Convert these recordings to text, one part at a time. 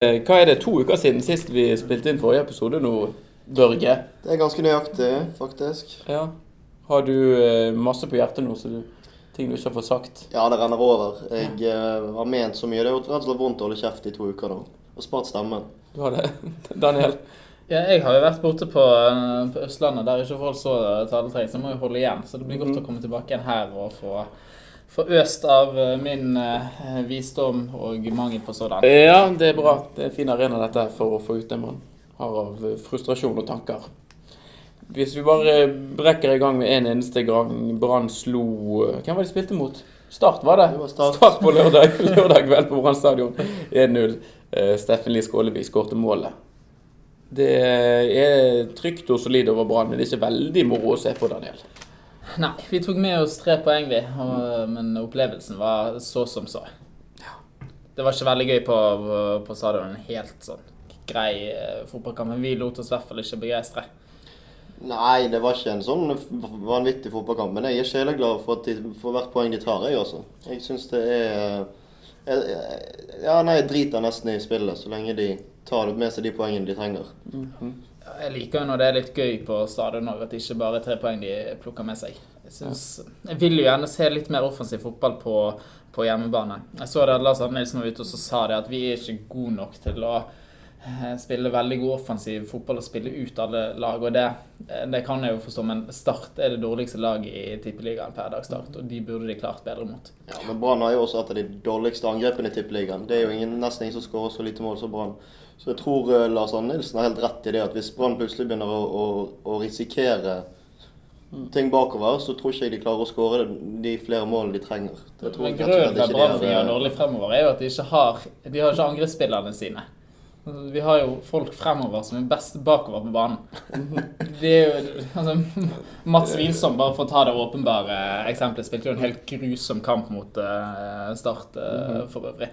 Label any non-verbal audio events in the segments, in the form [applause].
Eh, Hva er det, to uker siden sist vi spilte inn forrige episode nå, Børge? Det er ganske nøyaktig, faktisk. Ja. Har du eh, masse på hjertet nå, så du, ting du ikke har fått sagt? Ja, det renner over. Jeg eh, har ment så mye. Det har gjort rett og slett vondt å holde kjeft i to uker nå. Og spart stemmen. Du har det? [laughs] Daniel? Ja, jeg har jo vært borte på, eh, på Østlandet, der ikke folk så taletreng, så jeg må jo holde igjen. Så det blir godt å komme tilbake igjen her og få, få øst av eh, min eh, visdom og mangel på sådan. Ja, det er bra. Det er en fin arena dette for å få ut det man har av eh, frustrasjon og tanker. Hvis vi bare brekker i gang med en eneste gang Brann slo Hvem var de spilte mot? Start, var det? Det var Start. på lørdag, [laughs] lørdag kveld på Brann stadion. 1-0. Eh, Steffen Lie Skålevik skårte målet. Det er trygt og solid over Brann, men det er ikke veldig moro å se på, Daniel. Nei, vi tok med oss tre poeng, vi. Og, men opplevelsen var så som så. Det var ikke veldig gøy på, på stadion. En helt sånn grei eh, fotballkamp. Men vi lot oss i hvert fall ikke begeistre. Nei, det var ikke en sånn vanvittig fotballkamp. Men jeg er sjeleglad for, at de, for hvert poeng de tar, jeg også. Jeg syns det er jeg, jeg, Ja, nei, jeg driter nesten i spillet, så lenge de tar med seg de poengene de trenger. Ja, Jeg liker jo når det er litt gøy på stadion òg, at det ikke bare er tre poeng de plukker med seg. Jeg, synes, jeg vil jo gjerne se litt mer offensiv fotball på, på hjemmebane. Jeg så det at Lars Arne Nilsen var ute og så sa det at vi er ikke gode nok til å eh, spille veldig god offensiv fotball og spille ut alle lag. Og det, eh, det kan jeg jo forstå, men Start er det dårligste laget i Tippeligaen per dags start, og de burde de klart bedre mot. Ja, Men Brann har jo også et de dårligste angrepene i Tippeligaen. Det er jo ingen, nesten ingen som skårer så lite mål som Brann. Så jeg tror eh, Lars Arne Nilsen har helt rett i det at hvis Brann plutselig begynner å, å, å risikere ting bakover, så tror ikke jeg de klarer å skåre de flere målene de trenger. Det tror Men grunnen til at Brann eh, dårlig fremover, er jo at de ikke har De har ikke angrepsspillerne sine. Vi har jo folk fremover som er best bakover på banen. Det er jo altså, Mats Wilsom, bare for å ta det åpenbare eksempelet, spilte jo en helt grusom kamp mot eh, Start eh, for øvrig.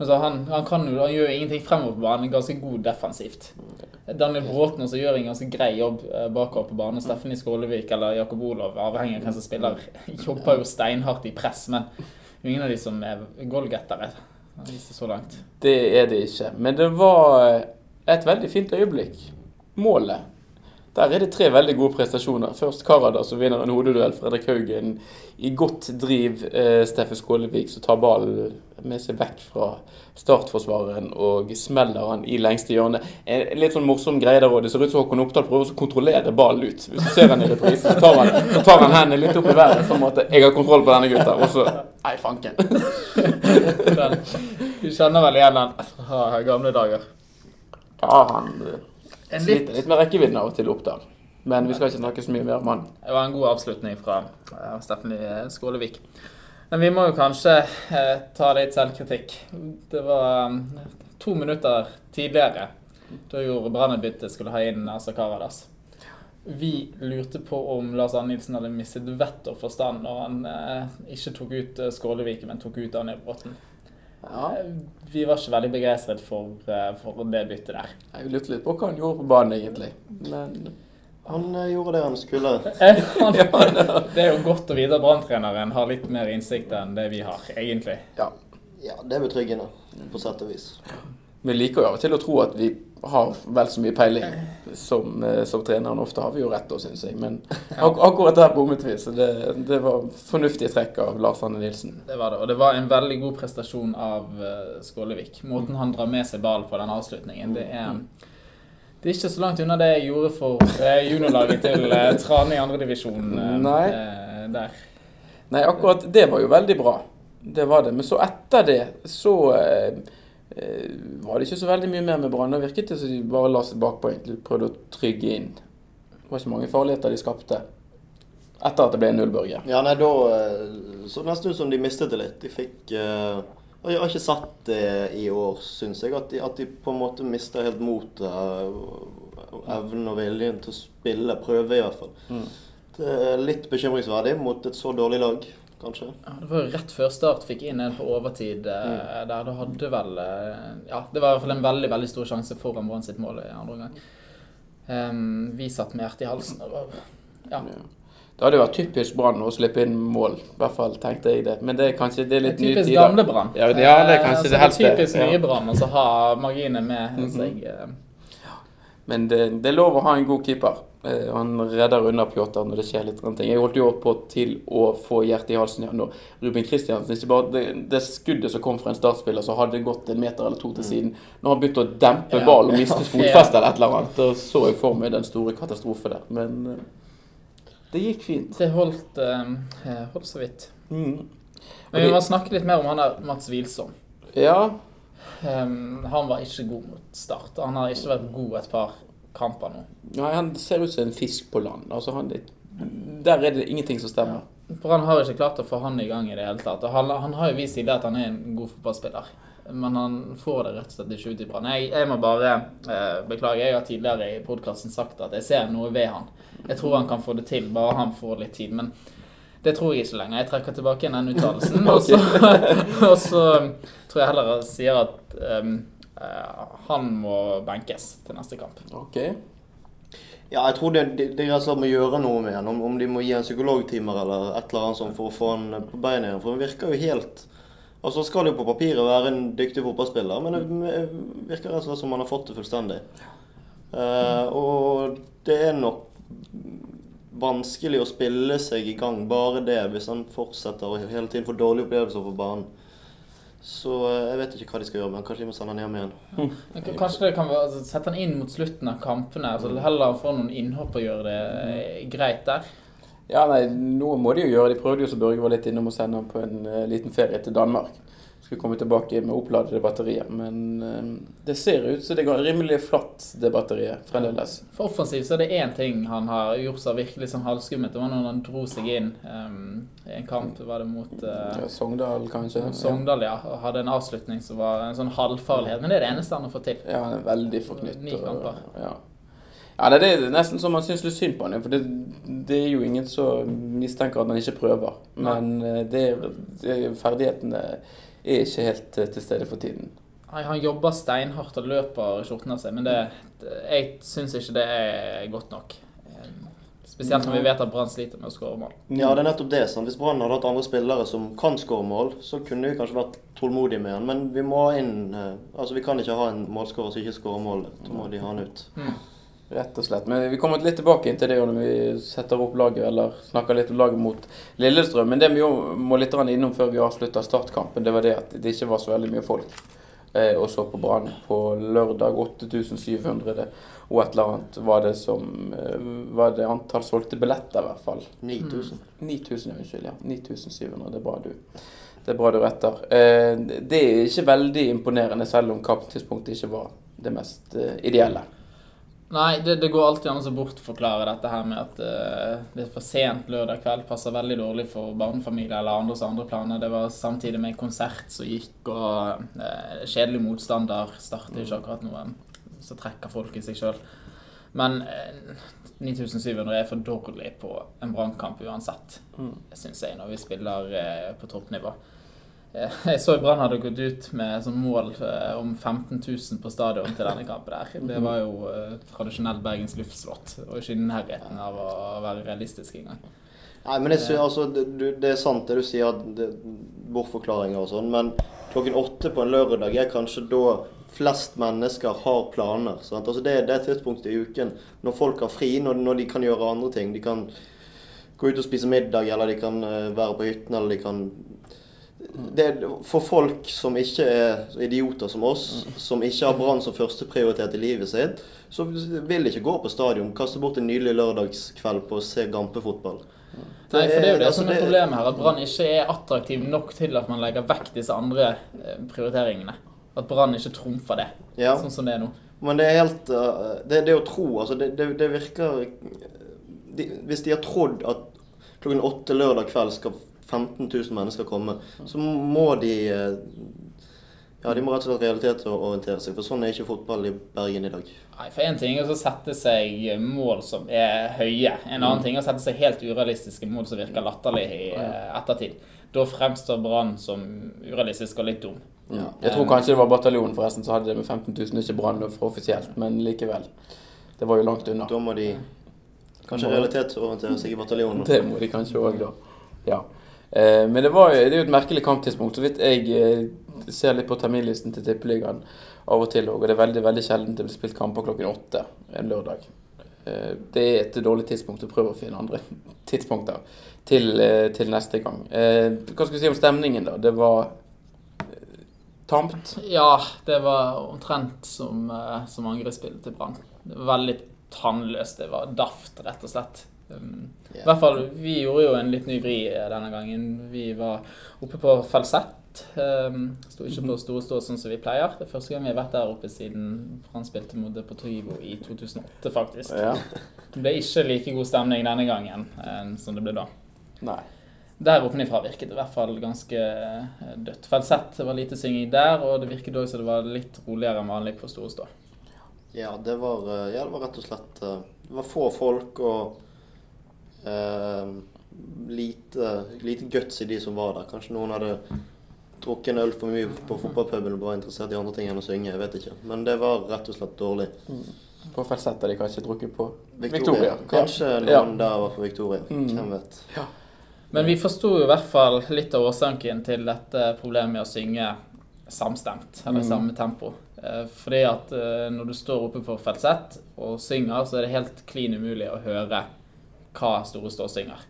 Altså, han, han, kan jo, han gjør jo ingenting fremover på banen, ganske god defensivt. Daniel Bråten også gjør en ganske grei jobb eh, bakover på banen. Steffen Skålevik eller Jakob Olov, avhengig av hvem som spiller, [laughs] jobber jo steinhardt i press. Men ingen av de som er goalgettere. Viser så langt. Det er det ikke. Men det var et veldig fint øyeblikk. Målet. Der er det tre veldig gode prestasjoner. Først Karada som vinner en hodeduell. Fredrik Haugen i godt driv. Eh, Steffen Skålevik som tar ballen med seg vekk fra startforsvareren og smeller han i lengste hjørne. En litt sånn morsom greie der òg. Det ser ut som Håkon Oppdal prøver å kontrollere ballen ut. Hvis du ser han i reprise, så tar han, så tar han hendene litt opp i været. Sånn at 'jeg har kontroll på denne gutta'. Og så Nei, fanken. [laughs] Du kjenner vel igjen den fra gamle dager. Ja, han En litt, litt med rekkevidden av og til, Oppdal. Men vi skal ikke snakke så mye mer om han. Det var en god avslutning fra uh, Steffen Skålevik. Men vi må jo kanskje uh, ta litt selvkritikk. Det var um, to minutter tidligere, da gjorde Brann et bytte, skulle ha inn Asa Karadas. Vi lurte på om Lars Arne Nilsen hadde mistet vett og forstand når han uh, ikke tok ut eh, Skålevik, men tok ut Daniel Bråten. Ja. Eh, Vi var ikke veldig begeistret for, eh, for det byttet der. Jeg lurte litt på hva han gjorde på banen, egentlig. Men Han eh, gjorde det han skulle. [laughs] Han- Det er jo godt å vite at Brann-treneren har litt mer innsikt enn det vi har, egentlig. ja. Ja, det er betryggende, på sett og vis. Vi liker jo av og til å tro at vi har vel så mye peiling som, eh, som treneren. Ofte har vi jo rett, syns jeg. Men ak akkurat der bommet vi. Så det, det var fornuftige trekk av Lars Anne Nilsen. Det var det, og det var en veldig god prestasjon av eh, Skålevik. Måten han drar med seg ballen på den avslutningen, det er det er ikke så langt unna det jeg gjorde for eh, juniorlaget til Trane i andredivisjon eh, der. Nei, akkurat det var jo veldig bra. Det var det. Men så etter det så eh, var det ikke så veldig mye mer med Brann. Da virket det som de bare la seg bakpå egentlig prøvde å trygge inn. Det var ikke mange farligheter de skapte etter at det ble 0-Børge. Ja, nei, da eh, så det nesten ut som de mistet det litt. De fikk eh, og Jeg har ikke sett det i år, syns jeg. At de, at de på en måte mister helt motet. og Evnen og viljen til å spille. Prøve, i hvert fall. Det er litt bekymringsverdig mot et så dårlig lag, kanskje. Ja, det var rett før start fikk inn en på overtid mm. der. Da hadde vel eh, Ja, det var i hvert fall en veldig veldig stor sjanse foran Brann sitt mål i andre omgang. Um, vi satt med hjertet i halsen. Det var, ja. Det hadde vært typisk Brann å slippe inn mål. I hvert fall tenkte jeg det. Men det er kanskje det er litt nye typisk gamle Brann. Ja, det- er Eh, kanskje så det helste. typisk. Mhm. nye Brann å så ha marginer med seg. eh. Men det, det er lov å ha en god keeper. Eh, Han redder unna Pjotr når det skjer litt ting. Jeg holdt jo på til å få hjertet i halsen igjen når Ruben Kristiansen ikke bare det, det skuddet som kom fra en startspiller som hadde gått en meter eller to til siden, når han begynte å dempe ballen og mistet [laughs] fotfestet eller et eller annet, da så jeg for meg den store katastrofe der. Men eh, det gikk fint. Det holdt, eh, holdt så vidt. Mm. Men vi må snakke litt mer om han der Mats Wilsom. Ja, Um, han var ikke god mot Start. Han har ikke vært god et par kamper nå. Nei, han ser ut som en fisk på land. Altså, han, der er det ingenting som stemmer. For han har ikke klart å få han i gang i det hele tatt. Han, han har jo vist tidligere at han er en god fotballspiller. Men han får det rett og slett ikke ut i Brann. Jeg, jeg må bare eh, beklage. Jeg har tidligere i podkasten sagt at jeg ser noe ved han. Jeg tror han kan få det til, bare han får litt tid. Men det tror jeg ikke lenger. Jeg trekker tilbake igjen den [laughs] uttalelsen. Så, [laughs] og så tror jeg heller jeg sier at um, han må benkes til neste kamp. Ok. Ja, jeg tror det, det, det er rett og slett må gjøre noe med ham. Om, om de må gi en psykologtimer eller et eller annet sånt for å få han på beina igjen. For han virker jo helt Altså skal det jo på papiret være en dyktig fotballspiller, men det virker rett og slett som han har fått det fullstendig. Uh, og det er nok vanskelig å spille seg i gang bare det, hvis han fortsetter å hele tiden få dårlige opplevelser på banen. Så eh, jeg vet ikke hva de skal gjøre, men kanskje de må sende han hjem igjen. Men Kanskje det kan være altså, Sette han inn mot slutten av kampene. Altså, heller få noen innhopp og gjøre det eh, greit der. Ja, nei, noe må de jo gjøre. De prøvde jo, så Børge var litt innom, å sende ham på en eh, liten ferie til Danmark. Skulle komme tilbake med oppladede batterier. Men eh, det ser ut som det går rimelig flatt, det batteriet, fremdeles. For offensivt så er det én ting han har gjort seg virkelig sånn halvskummet. Det var når han dro seg inn um, i en kamp. Var det mot uh, Ja, Sogndal, kanskje. mot Sogndal, ja. Og hadde en avslutning som var en sånn halvfarlighet. Men det er det eneste han har fått til. Ja, han er veldig forknytt. Ni kamper. Ja. Ja, Det er nesten som man syns litt synd på han. For det, det er jo ingen som mistenker at han ikke prøver. Men det det er, ferdighetene er ikke helt eh, til stede for tiden. Nei, Han jobber steinhardt og løper skjorten av seg, men det, jeg syns ikke det er godt nok. Um, Spesielt når vi vet at Brann sliter med å skåre mål. Ja, det er nettopp det. Sant? Hvis Brann hadde hatt andre spillere som kan skåre mål, så kunne vi kanskje vært tålmodige med han. Men vi må inn eh, Altså, vi kan ikke ha en målskårer som ikke skårer mål. Da må de ha han ut. Mm. Rett og slett. Men vi kommer litt tilbake inn til det når vi setter opp laget, eller snakker litt om laget mot Lillestrøm. Men det vi må litt innom før vi avslutter startkampen, det var det at det ikke var så veldig mye folk. Eh, og så på Brann på lørdag 8700 og et eller annet var det som eh, Var det antall solgte billetter, i hvert fall. 9000. 9000, unnskyld. ja. 9700. Det er bra du Det er bra du retter. Eh, det er ikke veldig imponerende, selv om kamptidspunktet ikke var det mest eh, ideelle. Nei, det, det går alltid an å bortforklare dette her med at uh, det for sent lørdag kveld. Passer veldig dårlig for barnefamilier eller andres andre planer. Det var samtidig med konsert som gikk, og uh, kjedelig motstander starter ikke akkurat noen som trekker folk i seg sjøl. Men eh, 9700 er for dårlig på en brannkamp uansett, Mm. syns jeg, når vi spiller eh, på toppnivå. Eh, Jeg så Brann hadde gått ut med sånn mål eh, om 15 000 på stadion til denne kampen. der. Det var jo tradisjonell tradisjonelt Bergens luftslott, og ikke i nærheten av å være realistisk engang. Nei, men jeg synes, altså, det, det er sant det du sier, at bortforklaringer og sånn, men klokken åtte på en lørdag er kanskje da flest mennesker har planer. Altså, det er det tidspunktet i uken når folk har fri, når, når de kan gjøre andre ting. De kan gå ut og spise middag, eller de kan eh, være på hytten, eller de kan det, For folk som ikke er idioter som oss, som ikke har Brann som førsteprioritet i livet sitt, så vil de ikke gå på stadion, kaste bort en nydelig lørdagskveld på å se gampefotball. Nei, for det er jo det altså, som er problemet her, at Brann ikke er attraktiv nok til at man legger vekk disse andre eh, prioriteringene. At Brann ikke trumfer det, Ja. sånn som det er nå. Men det er helt uh, Det, det å tro Altså, det, det, det virker de, Hvis de har trodd at klokken åtte lørdag kveld skal 15 000 mennesker komme, så må de uh, Ja, de må rett og slett realitetsorientere seg, for sånn er ikke fotball i Bergen i dag. Nei, for Én ting er å sette seg mål som er høye. En annen ting er å sette seg helt urealistiske mål som virker latterlig i eh, ettertid. Da fremstår Brann som urealistisk og litt dum. Ja. Jeg tror kanskje det var bataljonen forresten som hadde det med 15 000, ikke Brann for offisielt, men likevel. Det var jo langt unna. Da må de Kanskje realitetsorientere seg i bataljonen. Det må de kanskje òg, da. Ja. Eh, men det, var, det er jo et merkelig kamptidspunkt. Så vidt jeg eh, ser litt på terminlisten til Tippeligaen av og til òg, og det er veldig veldig sjelden det blir spilt kamper klokken åtte en lørdag. Eh, det er et dårlig tidspunkt å prøve å finne andre [laughs] tidspunkter til, til neste gang. Hva skal vi si om stemningen, da? Det var tamt. Ja, det var omtrent som, som angrepsspillet til Brann. Veldig tannløst. Det var daft, rett og slett. Um, I hvert fall, Vi gjorde jo en litt ny vri eh, denne gangen. Vi var oppe på falsett. Um, Sto ikke på store stå sånn som vi pleier. Det er første gang vi har vært der oppe siden han spilte mot Deportivo i 2008, faktisk. Ja. [laughs] Det ble ikke like god stemning denne gangen um, som det ble da. Nei. Der oppennifra virket det i hvert fall ganske eh, dødt. Falsett det var lite synging der, og det virket òg som det var litt roligere enn vanlig på Store Stå. Ja, det var, eh, ja, det var rett og slett Det var få folk og eh, lite, lite guts i de som var der. Kanskje noen hadde drukket en øl for mye på fotballpuben og var interessert i andre ting enn å synge. Jeg vet ikke. Men det var rett og slett dårlig. På falsett har de kanskje drukket på Victoria. Kanskje Ja. noen der var på Victoria. Mm. Hvem vet. Men vi forsto i hvert fall litt av årsaken til dette problemet med å synge samstemt, eller Mm. samme tempo. Eh, Fordi at eh, når du står oppe på falsett og synger, så er det helt klin umulig å høre hva Store Stå synger.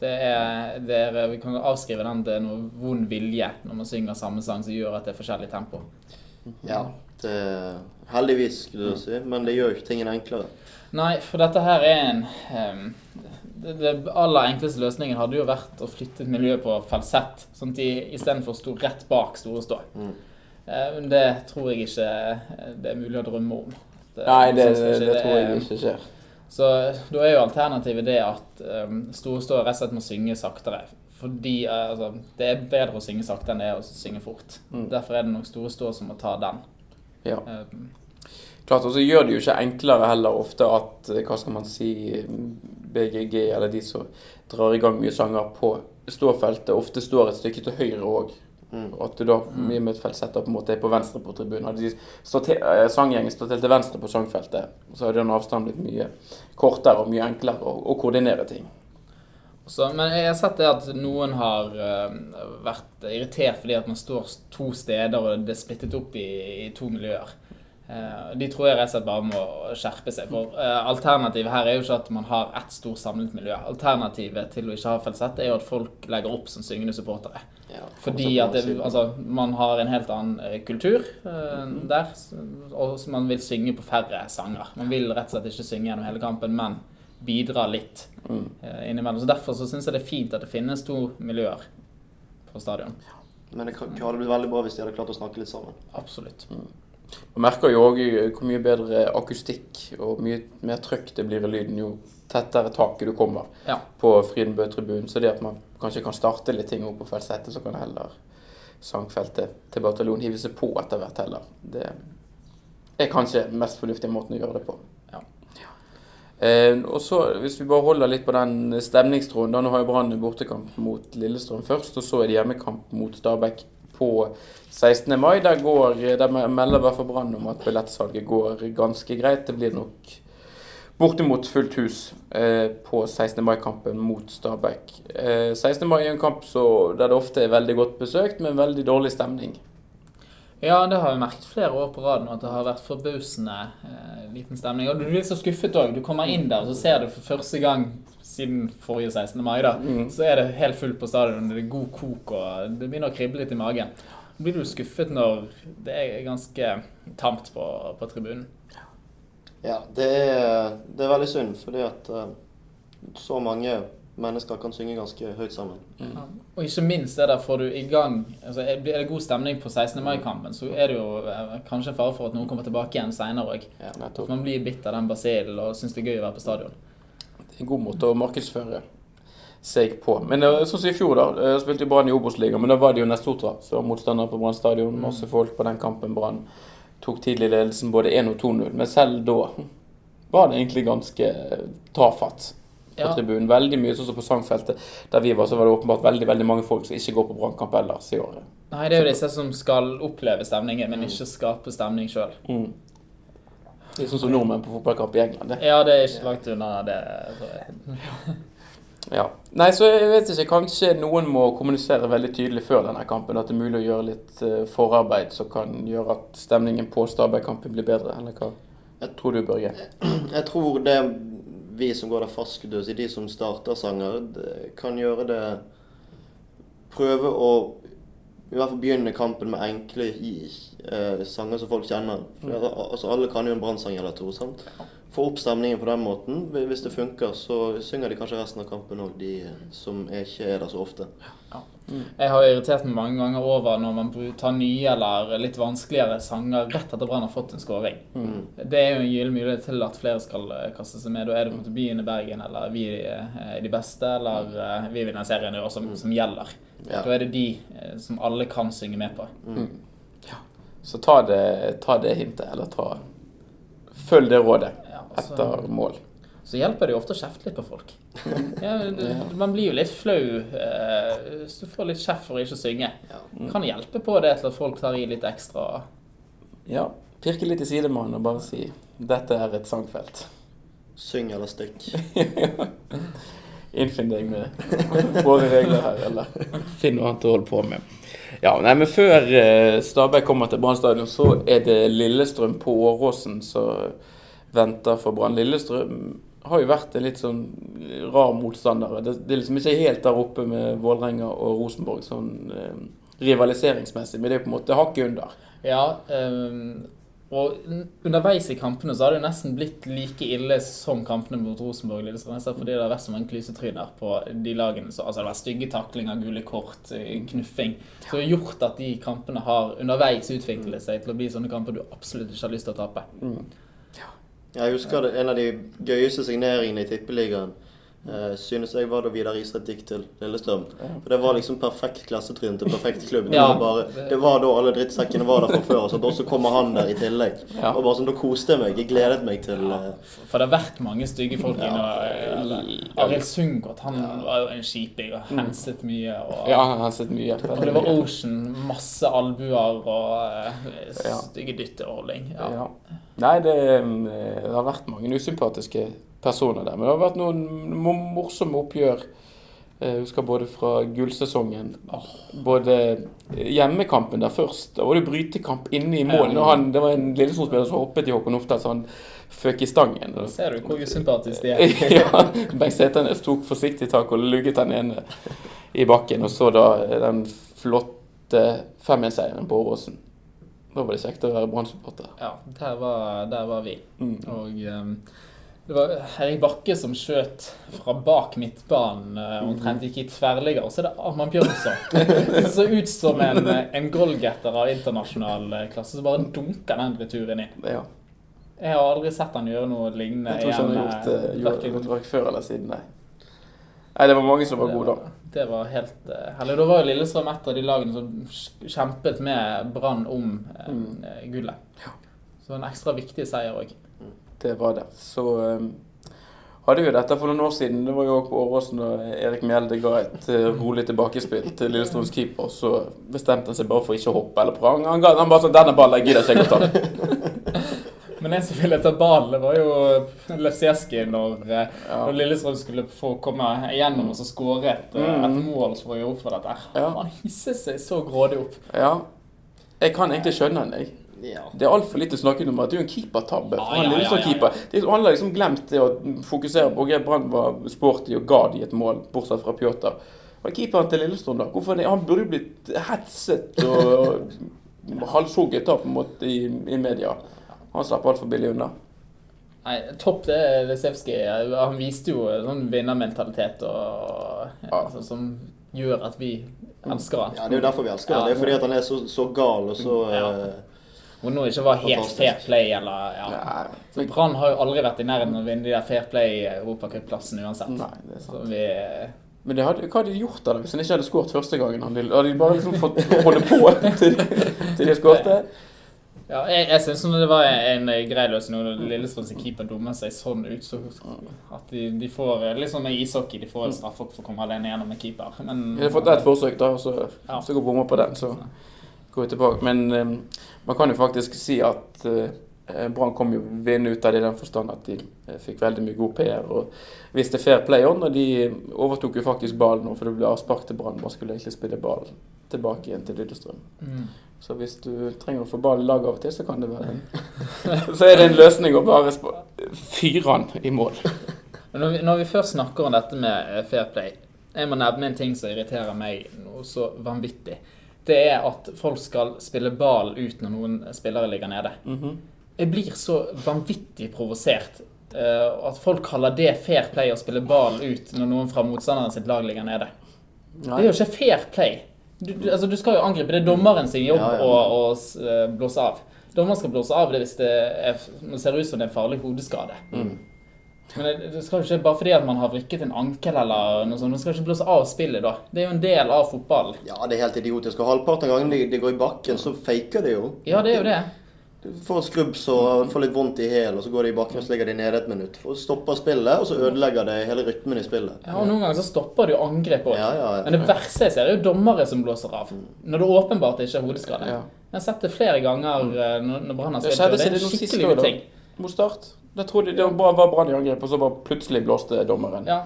Det er, det er, vi kan avskrive den til noe vond vilje når man synger samme sang som gjør at det er forskjellig tempo. Ja, det Heldigvis, skulle du si. Men det gjør jo ikke tingene enklere. Nei, for dette her er en um, det, det aller enkleste løsningen hadde jo vært å flytte et miljø på falsett, sånn at de istedenfor sto rett bak Store Stå. Mm. Eh, Men det tror jeg ikke eh, det er mulig å drømme om. Det- Nei, det, det, det tror jeg ikke skjer. Så da er jo alternativet det at um, Store rett og slett må synge saktere. Fordi eh, altså, det er bedre å synge sakte enn det er å synge fort. Mm. Derfor er det nok Store som må ta den. Ja. Um, Klart, og så gjør det jo ikke enklere heller ofte at eh, hva skal man si, BGG eller de som drar i gang mye sanger på ståfeltet, ofte står et stykke til høyre òg. Mm. Og at du da mye med et feltsett på en måte er på venstre på tribunen. Hadde de eh, sanggjengen stått til venstre på sangfeltet, så hadde den avstanden blitt mye kortere og mye enklere å, å koordinere ting. Så, men jeg har sett det at noen har eh, vært irritert fordi at man står to steder og det er splittet opp i, i to miljøer. Eh, de tror jeg rett og slett bare må skjerpe seg. For eh, alternativet her er jo ikke at man har ett stort samlet miljø. Alternativet til å ikke ha falsett er jo at folk legger opp som syngende supportere. Ja, Fordi at det, altså, man har en helt annen eh, kultur uh, der, og man vil synge på færre sanger. Man vil rett og slett ikke synge gjennom hele kampen, men bidra litt Mm. eh, innimellom. Så Derfor så syns jeg det er fint at det finnes to miljøer på stadion. Men det hadde blitt veldig bra hvis de hadde klart å snakke litt sammen. Absolutt. Man merker jo òg hvor mye bedre akustikk og mye mer trøkk det blir i lyden jo tettere taket du kommer Ja. på Frydenbø-tribunen. Så det at man kanskje kan starte litt ting opp på feltsettet, så kan heller sangfeltet til bataljonen hive seg på etter hvert heller. Det er kanskje mest fornuftige måten å gjøre det på. Ja. Eh, og så, Hvis vi bare holder litt på den stemningstråden da, Nå har jo Brann bortekamp mot Lillestrøm først, og så er det hjemmekamp mot Stabæk på 16. mai. Der, går, der melder i hvert fall Brann om at billettsalget går ganske greit. Det blir nok bortimot fullt hus eh, på 16. mai-kampen mot Stabæk. Eh, 16. mai er en kamp så, der det ofte er veldig godt besøkt, men veldig dårlig stemning. Ja, det har vi merket flere år på rad nå, at det har vært forbausende eh, liten stemning. Og du blir så skuffet òg. Du kommer inn der, og så ser du for første gang siden forrige 16. mai, da, Mm. så er det helt fullt på stadion, det er god kok, og det begynner å krible litt i magen. Så blir du skuffet når det er ganske tamt på, på tribunen. Ja, det er, det er veldig synd, fordi at uh, så mange mennesker kan synge ganske høyt sammen. Ja. Og ikke minst det der får du i gang altså Er det god stemning på 16. mai-kampen, så er det jo eh, kanskje en fare for at noen kommer tilbake igjen seinere òg. Ja. At man blir bitt av den basillen og syns det er gøy å være på stadion. Det er en god måte å markedsføre seg på. Men sånn som i fjor, da. Jeg spilte jo Brann i Obos-ligaen, men da var det jo Nestotra som var motstander på Brann stadion. Masse folk på den kampen. Brann tok tidlig ledelsen både 1 og 2-0. Men selv da var det egentlig ganske tafatt på Ja. tribunen. Veldig mye sånn som på sangfeltet. Der vi var, så var det åpenbart veldig veldig mange folk som ikke går på Brannkamp ellers i året. Nei, det er jo disse som skal oppleve stemningen, men ikke skape stemning sjøl. Mm. Det er sånn som nordmenn på fotballkamp i England. det. Ja, det er ikke langt unna det. [laughs] Ja. Nei, så jeg vet ikke. Kanskje noen må kommunisere veldig tydelig før denne kampen at det er mulig å gjøre litt eh, forarbeid som kan gjøre at stemningen på Stabæk-kampen blir bedre, eller hva Jeg- tror du, Børge? [clears throat] Jeg tror det vi som går der fast, skulle jeg de som starter sanger, kan gjøre det Prøve å i hvert fall begynne kampen med enkle eh, sanger som folk kjenner. For, mm. altså, alle kan jo en brannsang eller to. sant? Få opp stemningen på den måten. Hvis det funker, så synger de kanskje resten av kampen òg, de eh, som ikke er der så ofte. Jeg har irritert meg mange ganger over når man tar nye eller litt vanskeligere sanger rett etter Brann har fått en scoring. Det er jo en gyllen mulighet til at flere skal eh, kaste seg med. Da er det mot byen i Bergen, eller vi eh, er de beste, eller eh, vi vinner serien i år, som, som gjelder. Ja. Da er det de eh, som alle kan synge med på. Så ta det, ta det hintet, eller ta Følg det rådet Ja, altså- etter mål. Så hjelper det jo ofte å kjefte litt på folk. [laughs] Ja, man blir jo litt flau eh, hvis du får litt kjeft for å ikke synge. Kan hjelpe på det til at folk tar i litt ekstra. Ja. Pirke litt i sidemannen og bare si 'dette er et sangfelt'. Syng eller stykk. [laughs] Innfinn deg med våre regler her, eller finn noe annet å holde på med. Ja, nei, men Før eh, Stabæk kommer til Brann stadion, så er det Lillestrøm på Åråsen som venter for Brann. Lillestrøm har jo vært en litt sånn rar motstander. Det, det er liksom ikke helt der oppe med Vålerenga og Rosenborg sånn eh, rivaliseringsmessig, men det er på en måte hakket under. Ja, ehm, og underveis i kampene så har det jo nesten blitt like ille som kampene mot Rosenborg Liksom. Fordi det har vært så mange klysetryner på de lagene. Så, altså det har vært stygge taklinger, gule kort, eh, knuffing. Så det har gjort at de kampene har underveis utviklet seg til å bli sånne kamper du absolutt ikke har lyst til å tape. Jeg husker det, en av de gøyeste signeringene i Tippeligaen. Uh, synes jeg var da Vidar Isrett gikk til Lillestrøm. For Det var liksom perfekt klassetrinn til perfekt klubb. Det, Ja. var bare, det var da alle drittsekkene var der fra før, og så, og kommer han der i tillegg. Ja. Og bare sånn, Da koste jeg meg. Jeg gledet meg til uh... For det har vært mange stygge folk inne. og Arild Sundgodt han var jo en skiping og henset mye. Og, Ja, han har sett mye. og det var Ocean. Masse albuer og eh, stygge dytter og holding. Ja. Ja. Nei, det, eh, det har vært mange usympatiske personer der. Men det har vært noen morsomme oppgjør. Eh, Jeg husker både fra gullsesongen Både hjemmekampen der først. Da var det brytekamp inne i mål. Han, det var en Lillesund-spiller som hoppet i Håkon Oftad så han føk i stangen. Da ser du hvor usympatisk de er. [laughs] ja, Bengt Seternes tok forsiktig tak og lugget den ene i bakken. Og så da den flotte 5-1-seieren på Åråsen. Da var det kjekt å være Brann-supporter. Ja, der var, der var vi. Mm. Og ehm, det var Erik Bakke som skjøt fra bak midtbanen og omtrent gikk i tverrligger. Og så er det Arman Bjørnson. [laughs] Det så ut som en, eh, en goalgetter av internasjonal eh, klasse som bare dunker den returen inn. Ja. Jeg har aldri sett han gjøre noe lignende Jeg tror ikke han har gjort, eh, eh, gjort, hverken- gjort verk før eller siden, nei. Nei, det var mange som var gode da. Det var helt uh, herlig. Da var jo Lillestrøm et av de lagene som kjempet med Brann om eh, Mm. eh, gullet. Så en ekstra viktig seier òg. Det var det. Så um, hadde jo dette for noen år siden. Det var jo på Åråsen da Erik Mjelde ga et eh, rolig tilbakespill til Lillestrøms keeper. Så bestemte han seg bare for ikke å hoppe eller prang. Han, han bare sånn 'Denne ballen jeg gidder ikke jeg å ta'. [laughs] Men en som ville ta ballen, det var jo Lefsieski når, eh, Ja. når Lillestrøm skulle få komme igjennom og så skåre et, mm. et mål som var gjort for dette. Ja. Han hisset seg så grådig opp. Ja. Jeg kan egentlig skjønne han, jeg. Ja. Det er altfor lite snakket om at det er jo en keepertabbe. Ah, han ja, ja, Lillestrøm-keeper. Det er- Alle har liksom glemt det å fokusere på at Brann var sporty og ga de et mål, bortsett fra Pjotr. Og keeperen til Lillestrøm, da? Hvorfor det? Han burde jo blitt hetset og [laughs] halshugget da, på en måte, i, i media. Han slapp altfor billig unna. Nei, topp det er Lesevskij. Han viste jo sånn vinnermentalitet og, Ja. altså, som gjør at vi elsker han. ja, det er jo derfor vi elsker Ja. det. Er fordi at han er så, så gal og så Ja. noe ikke var helt fair play eller ja. Så Brann har jo aldri vært i nærheten av å vinne de der fair play-europacupplassene uansett. nei, det er sant. Så vi Men det hadde, hva hadde de gjort da hvis han ikke hadde skåret første gangen? Han hadde de bare liksom fått holde på [laughs] til, til de skårte? Ja, jeg, jeg syns det var en, en grei løsning når Lillestrøms keeper dummer seg sånn ut. Så at de, de får Litt sånn med ishockey, de får en straffe for å komme alene gjennom en keeper. Men de har fått ett forsøk, da, og så, Ja. så går bommer på den. Så går vi tilbake. Men eh, man kan jo faktisk si at eh, Eh, Brann kom jo vinnende ut av det i den forstand at de eh, fikk veldig mye god PR og viste fair play on. Og de overtok jo faktisk ballen nå, for det ble avspark til Brann. Man skulle egentlig spille ball tilbake igjen til Lillestrøm. Mm. Så hvis du trenger å få ball i lag av og til, så kan det være en [laughs] Så er det en løsning å bare fyre han i mål. [laughs] Når vi, når vi først snakker om dette med fair play, jeg må nevne en ting som irriterer meg noe så vanvittig. Det er at folk skal spille ball ut når noen spillere ligger nede. Mhm. Jeg blir så vanvittig provosert. Uh, at folk kaller det fair play å spille ball ut når noen fra motstanderen sitt lag ligger nede. Det er jo ikke fair play. Du, du, altså, du skal jo angripe. Det er dommeren sin jobb Ja, ja. å, å s- eh, blåse av. Dommeren skal blåse av det hvis det, er, det ser ut som det er en farlig hodeskade. Mm. Men det, det skal jo ikke bare fordi at man har vrikket en ankel eller noe sånt, man skal ikke blåse av spillet da. Det er jo en del av fotballen. Ja, det er helt idiotisk. Og halvparten av gangene de, de går i bakken, så faker de jo. Ja, det er jo det. Du får skrubbs og får litt vondt i hælen, og så går de i bakken og så ligger de nede et minutt. Og stopper spillet, og så ødelegger det hele rytmen i spillet. Ja, og noen ganger så stopper det jo angrep òg. Ja, ja, ja. Men det verste jeg ser, er jo dommere som blåser av. Når det åpenbart ikke er hodeskade. Ja. Jeg har sett det flere ganger eh, når Brann har Det spilt, og det er det en skikkelig uting. Mot Start. Da trodde de det var brann i angrep, og så bare plutselig blåste dommeren. Ja.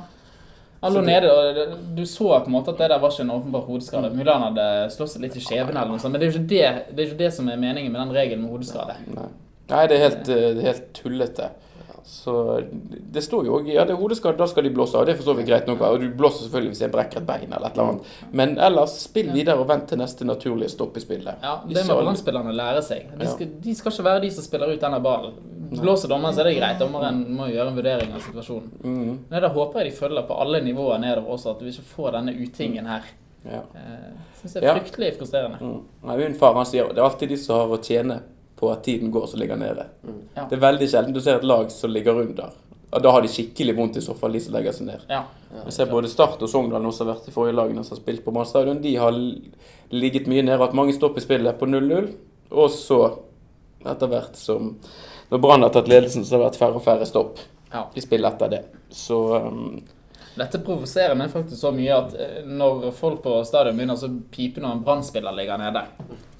Han lå nede, og du så på en måte at det der var ikke en åpenbar hodeskade. Mulig han hadde slått seg litt i skjeben eller noe sånt, men det er jo ikke det, det, ikke det som er meningen med den regelen med hodeskade. Nei. Nei, det er helt, eh, helt tullete. Så det står jo òg ja, det er hodeskade, da skal de blåse av. Det er for så vidt greit nok. Og du blåser selvfølgelig hvis jeg brekker et bein eller et eller annet. Men ellers, spill videre og vent til neste naturlige stopp i spillet. Ja, Det må ballspillerne lære seg. De skal, de skal ikke være de som spiller ut denne ballen. Blåser dommeren, så er det greit. Dommeren må gjøre en vurdering av situasjonen. Mhm. Men da håper jeg de følger på alle nivåer nedover også, at vi ikke får denne utingen her. Ja. Eh, synes det er fryktelig frustrerende. Mm. Min far han sier det er alltid de som har å tjene på at tiden går, som ligger nede. Ja. Det er veldig sjelden du ser et lag som ligger under. Og da har de skikkelig vondt i så fall, de som legger seg ned. Ja. Jeg ser både Start og Sogndal som har vært de forrige lagene som har spilt på Brann. De har ligget mye nede, hatt mange stopp i spillet på 0-0. Og så, etter hvert som Når Brann har tatt ledelsen, så har det vært færre og færre stopp ja. De spiller etter det. Så um, Dette provoserer meg faktisk så mye at eh, når folk på stadion begynner å pipe når en brannspiller ligger nede,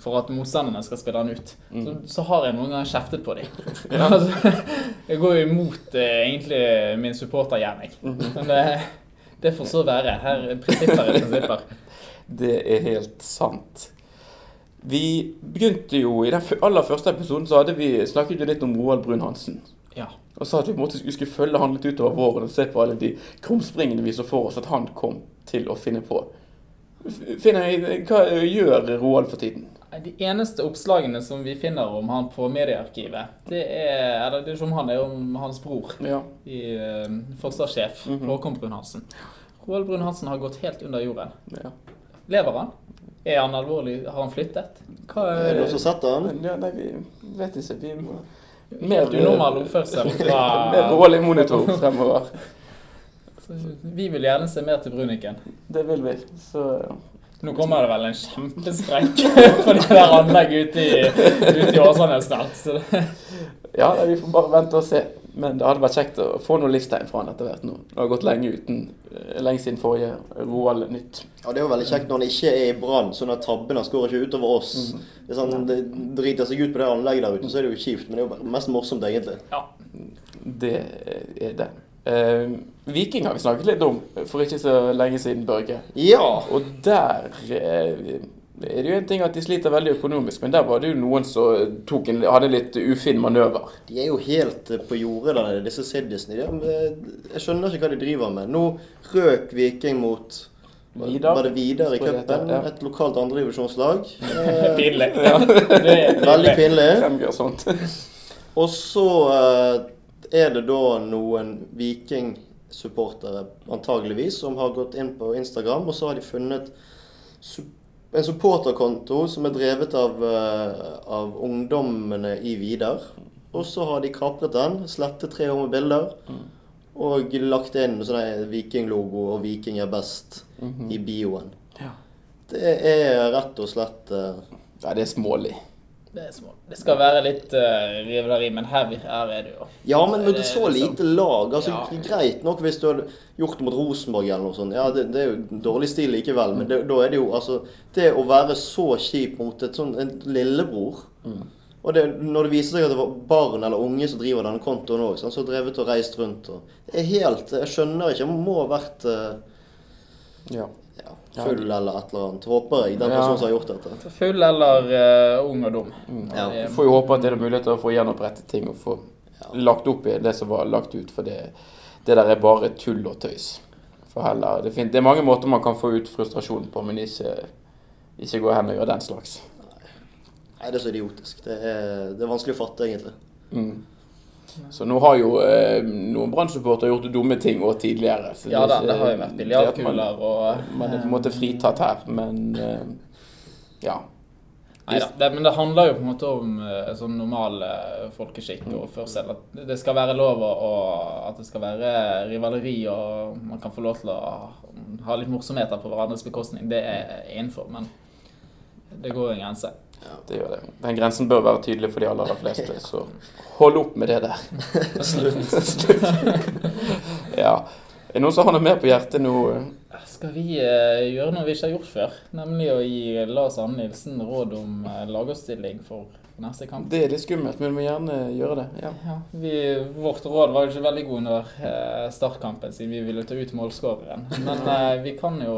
for at motstanderne skal spille han ut, så, så har jeg noen ganger kjeftet på dem. [laughs] altså, jeg går jo imot eh, egentlig min supportergjerning. Men det, det får så være. Her er prinsipper er prinsipper. [laughs] det er helt sant. Vi begynte jo I den aller første episoden så hadde vi snakket jo litt om Roald Brun-Hansen. Ja. Og sa at vi på en måte skulle følge han litt utover våren og se på alle de krumspringene vi så for oss at han kom til å finne på. Finner, hva gjør Roald for tiden? De eneste oppslagene som vi finner om han på mediearkivet, det er Eller det er ikke om han, det er om hans bror. Ja. i uh, forsvarssjef Mhm. Håkon Brun-Hansen. Roald Brun-Hansen har gått helt under jorden. ja. Lever han? Er han alvorlig? Har han flyttet? Hva Er det noen som har sett Men, ja, Nei, vi vet ikke. Vi må mer unormal oppførsel [laughs] Mer fra Roald i monitor fremover. Vi vil gjerne se mer til Bruniken. Det vil vi. Så Nå kommer det vel en kjempesprekk [laughs] på det der anlegget ute i, ute i Åsane snart. Ja, vi får bare vente og se. Men det hadde vært kjekt å få noe livstegn fra han etter hvert nå. Det har gått lenge uten eh, Lenge siden forrige Roald Nytt. Ja, Det er jo veldig kjekt når han ikke er i brann, sånn at tabbene skårer ikke utover oss. Hvis han det driter seg ut på det anlegget der ute, så er det jo kjipt, men det er jo mest morsomt, egentlig. ja. Det er det. Eh, Viking har vi snakket litt om for ikke så lenge siden, Børge. Ja! Og der eh, er jo en ting at de sliter veldig økonomisk, men der var det jo noen som tok en, hadde en litt ufin manøver. De er jo helt eh, på jordet der nede, disse Siddisene. De, eh, Jeg skjønner ikke hva de driver med. Nå røk Viking mot Vidar. Var det Vidar i cupen? ja. Et lokalt andredivisjonslag. Eh, [laughs] Pinlig. [laughs] Det er Veldig pinlig. [laughs] Og så eh, er det da noen Viking-supportere, antageligvis, som har gått inn på Instagram, og så har de funnet en supporterkonto som er drevet av, eh, av ungdommene i Vidar. Og så har de kapret den, slettet tre år med bilder, og lagt inn sånn Viking-logo og 'Viking er best' i bioen. Ja. Det er rett og slett uh, Nei, det er smålig. Det er små. Det skal være litt uh, rivaleri, men her, her er det jo Ja, men når det er Det så lite lag altså Ja. Greit nok hvis du hadde gjort det mot Rosenborg eller noe sånt. Ja, det, det er jo dårlig stil likevel, men det, da er det jo altså Det å være så kjip mot et sånn en lillebror Og det, når det viser seg at det var barn eller unge som driver denne kontoen òg, som har drevet og reist rundt og Det er helt Jeg skjønner ikke. Det må ha vært uh, Ja. Ja, full eller et eller annet. Håper jeg. Den Ja. personen som har gjort dette. Full eller uh, ung og dum. Ja. Det- Vi får jo håpe at det er mulighet til å få gjenopprettet ting og få lagt opp i det som var lagt ut, for det, det der er bare tull og tøys. For heller, det, fin- det er mange måter man kan få ut frustrasjon på, men ikke, ikke gå hen og gjøre den slags. Nei, det er så idiotisk. Det er, det er vanskelig å fatte, egentlig. Mm. Så nå har jo eh, noen Brann-supportere gjort dumme ting òg tidligere. Så Ja da, ikke- det har jo vært biljardkuler og Man er på en måte fritatt her, men eh, ja. Neida, det, men det handler jo på en måte om eh, sånn normal folkeskikk og oppførsel. At det skal være lov og at det skal være rivaleri og man kan få lov til å ha litt morsomheter på hverandres bekostning. Det er innenfor, men det går en grense. Det gjør det. Den grensen bør være tydelig for de aller, aller fleste, så hold opp med det der. [laughs] Slutt. ja. Er det noen som har noe mer på hjertet nå? Skal vi eh, gjøre noe vi ikke har gjort før? Nemlig å gi Lars Anne Nilsen råd om eh, lagoppstilling for neste kamp. Det er litt skummelt, men vi må gjerne gjøre det. Ja. Ja, vi, vårt råd var jo ikke veldig god under eh, startkampen, siden vi ville ta ut målskåreren. Men eh, vi kan jo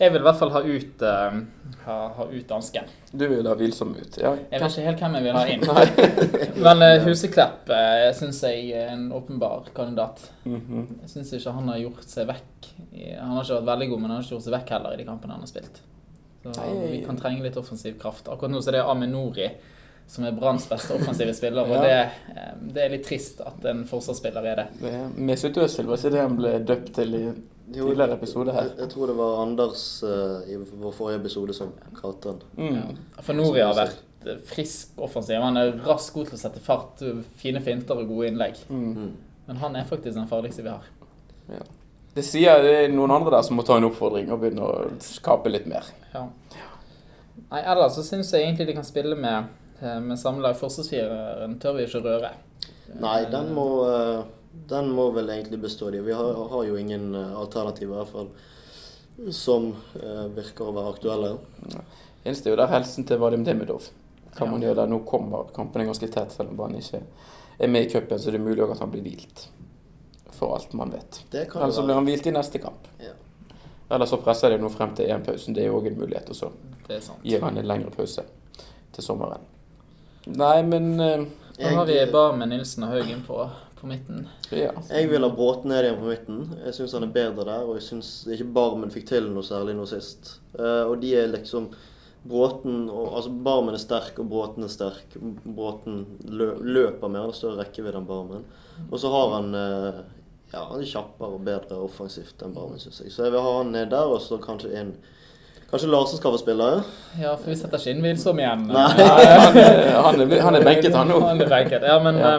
Jeg vil i hvert fall ha ut, uh, ha, ha ut dansken. Du vil ha Hvilsom ut? Ja. Jeg vet ikke helt hvem jeg vil ha inn. [laughs] Men uh, Huseklepp uh, syns jeg er en åpenbar kandidat. Mhm. Jeg syns ikke han har gjort seg vekk. Han har ikke vært veldig god, men han har ikke gjort seg vekk heller i de kampene han har spilt. Så Nei. vi kan trenge litt offensiv kraft. Akkurat nå så er det Aminori som er Branns beste offensive spiller, og Ja. det, eh, det er litt trist at en forsvarsspiller er det. Det er Mesut Özil, var ikke det han ble døpt til i tidligere episode her? Jeg, jeg tror det var Anders uh, i vår forrige episode som kalte han. Mm. For Nori har vært eh, frisk offensiv. Han er rask god til å sette fart, fine finter og gode innlegg. Mm. Mm. Men han er faktisk den farligste vi har. Det sier det er noen andre der som må ta en oppfordring og begynne å skape litt mer. Ja. Nei, ellers så syns jeg egentlig de kan spille med, eh, med sammenlagt forsvarsfireren. Tør vi ikke røre. Nei, den må, eh, den må vel egentlig bestå. De. Vi har, har jo ingen eh, alternativer, i hvert fall, som eh, virker å være aktuelle. Eneste er jo der helsen til Vadim Demidov. Kan man gjøre der? Nå kommer kampen ganske tett, selv om han ikke er med i cupen, så det er mulig at han blir hvilt. For alt man vet. Det kan Eller så blir han hvilt i neste kamp. Ja. Eller så presser de nå frem til EM-pausen. Det er jo òg en mulighet. Og så Det gir han en lengre pause til sommeren. Nei, men eh, Da har vi Barmen, Nilsen og Haugen på, på midten. ja. jeg vil ha Bråten ned igjen på midten. Jeg syns han er bedre der, og jeg syns ikke Barmen fikk til noe særlig nå sist. Eh, og de er liksom Bråten og, Altså Barmen er sterk, og Bråten er sterk. Bråten lø, løper mer, han har større rekkevidde enn Barmen. Og så har han eh, Ja, han er kjappere og bedre offensivt enn Barmen, syns jeg. Så jeg vil ha han ned der, og så kanskje en Kanskje Larsen skal få spille? Ja, for vi setter ikke inn Wilsom igjen. Nei. [laughs] Han, er- han, er, han er benket, han nå. Han er benket. Ja, men Ja.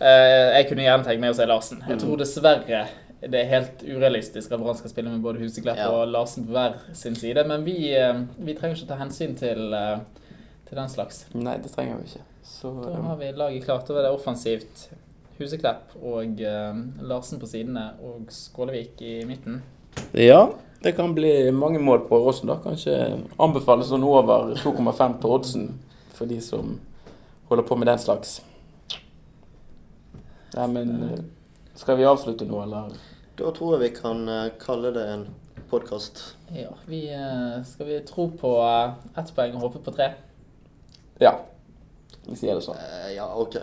eh, jeg kunne gjerne tenkt meg å se Larsen. Jeg tror dessverre det er helt urealistisk at Brann skal spille med både Huseklepp Ja. og Larsen på hver sin side. Men vi, eh, vi trenger ikke ta hensyn til, eh, til den slags. Nei, det trenger vi ikke. Så Da eh, har vi laget klart. Da er det offensivt. Huseklepp og uh, Larsen på sidene og Skålevik i midten. Ja, det kan bli mange mål på Åråsen, da. Kanskje anbefales sånn over 2,5 på oddsen for de som holder på med den slags. Nei, men eh, skal vi avslutte nå, eller? Da tror jeg vi kan eh, kalle det en podkast. Ja, vi, eh, skal vi tro på ett poeng og håpe på tre? Ja. Vi sier det sånn. Eh, ja, OK.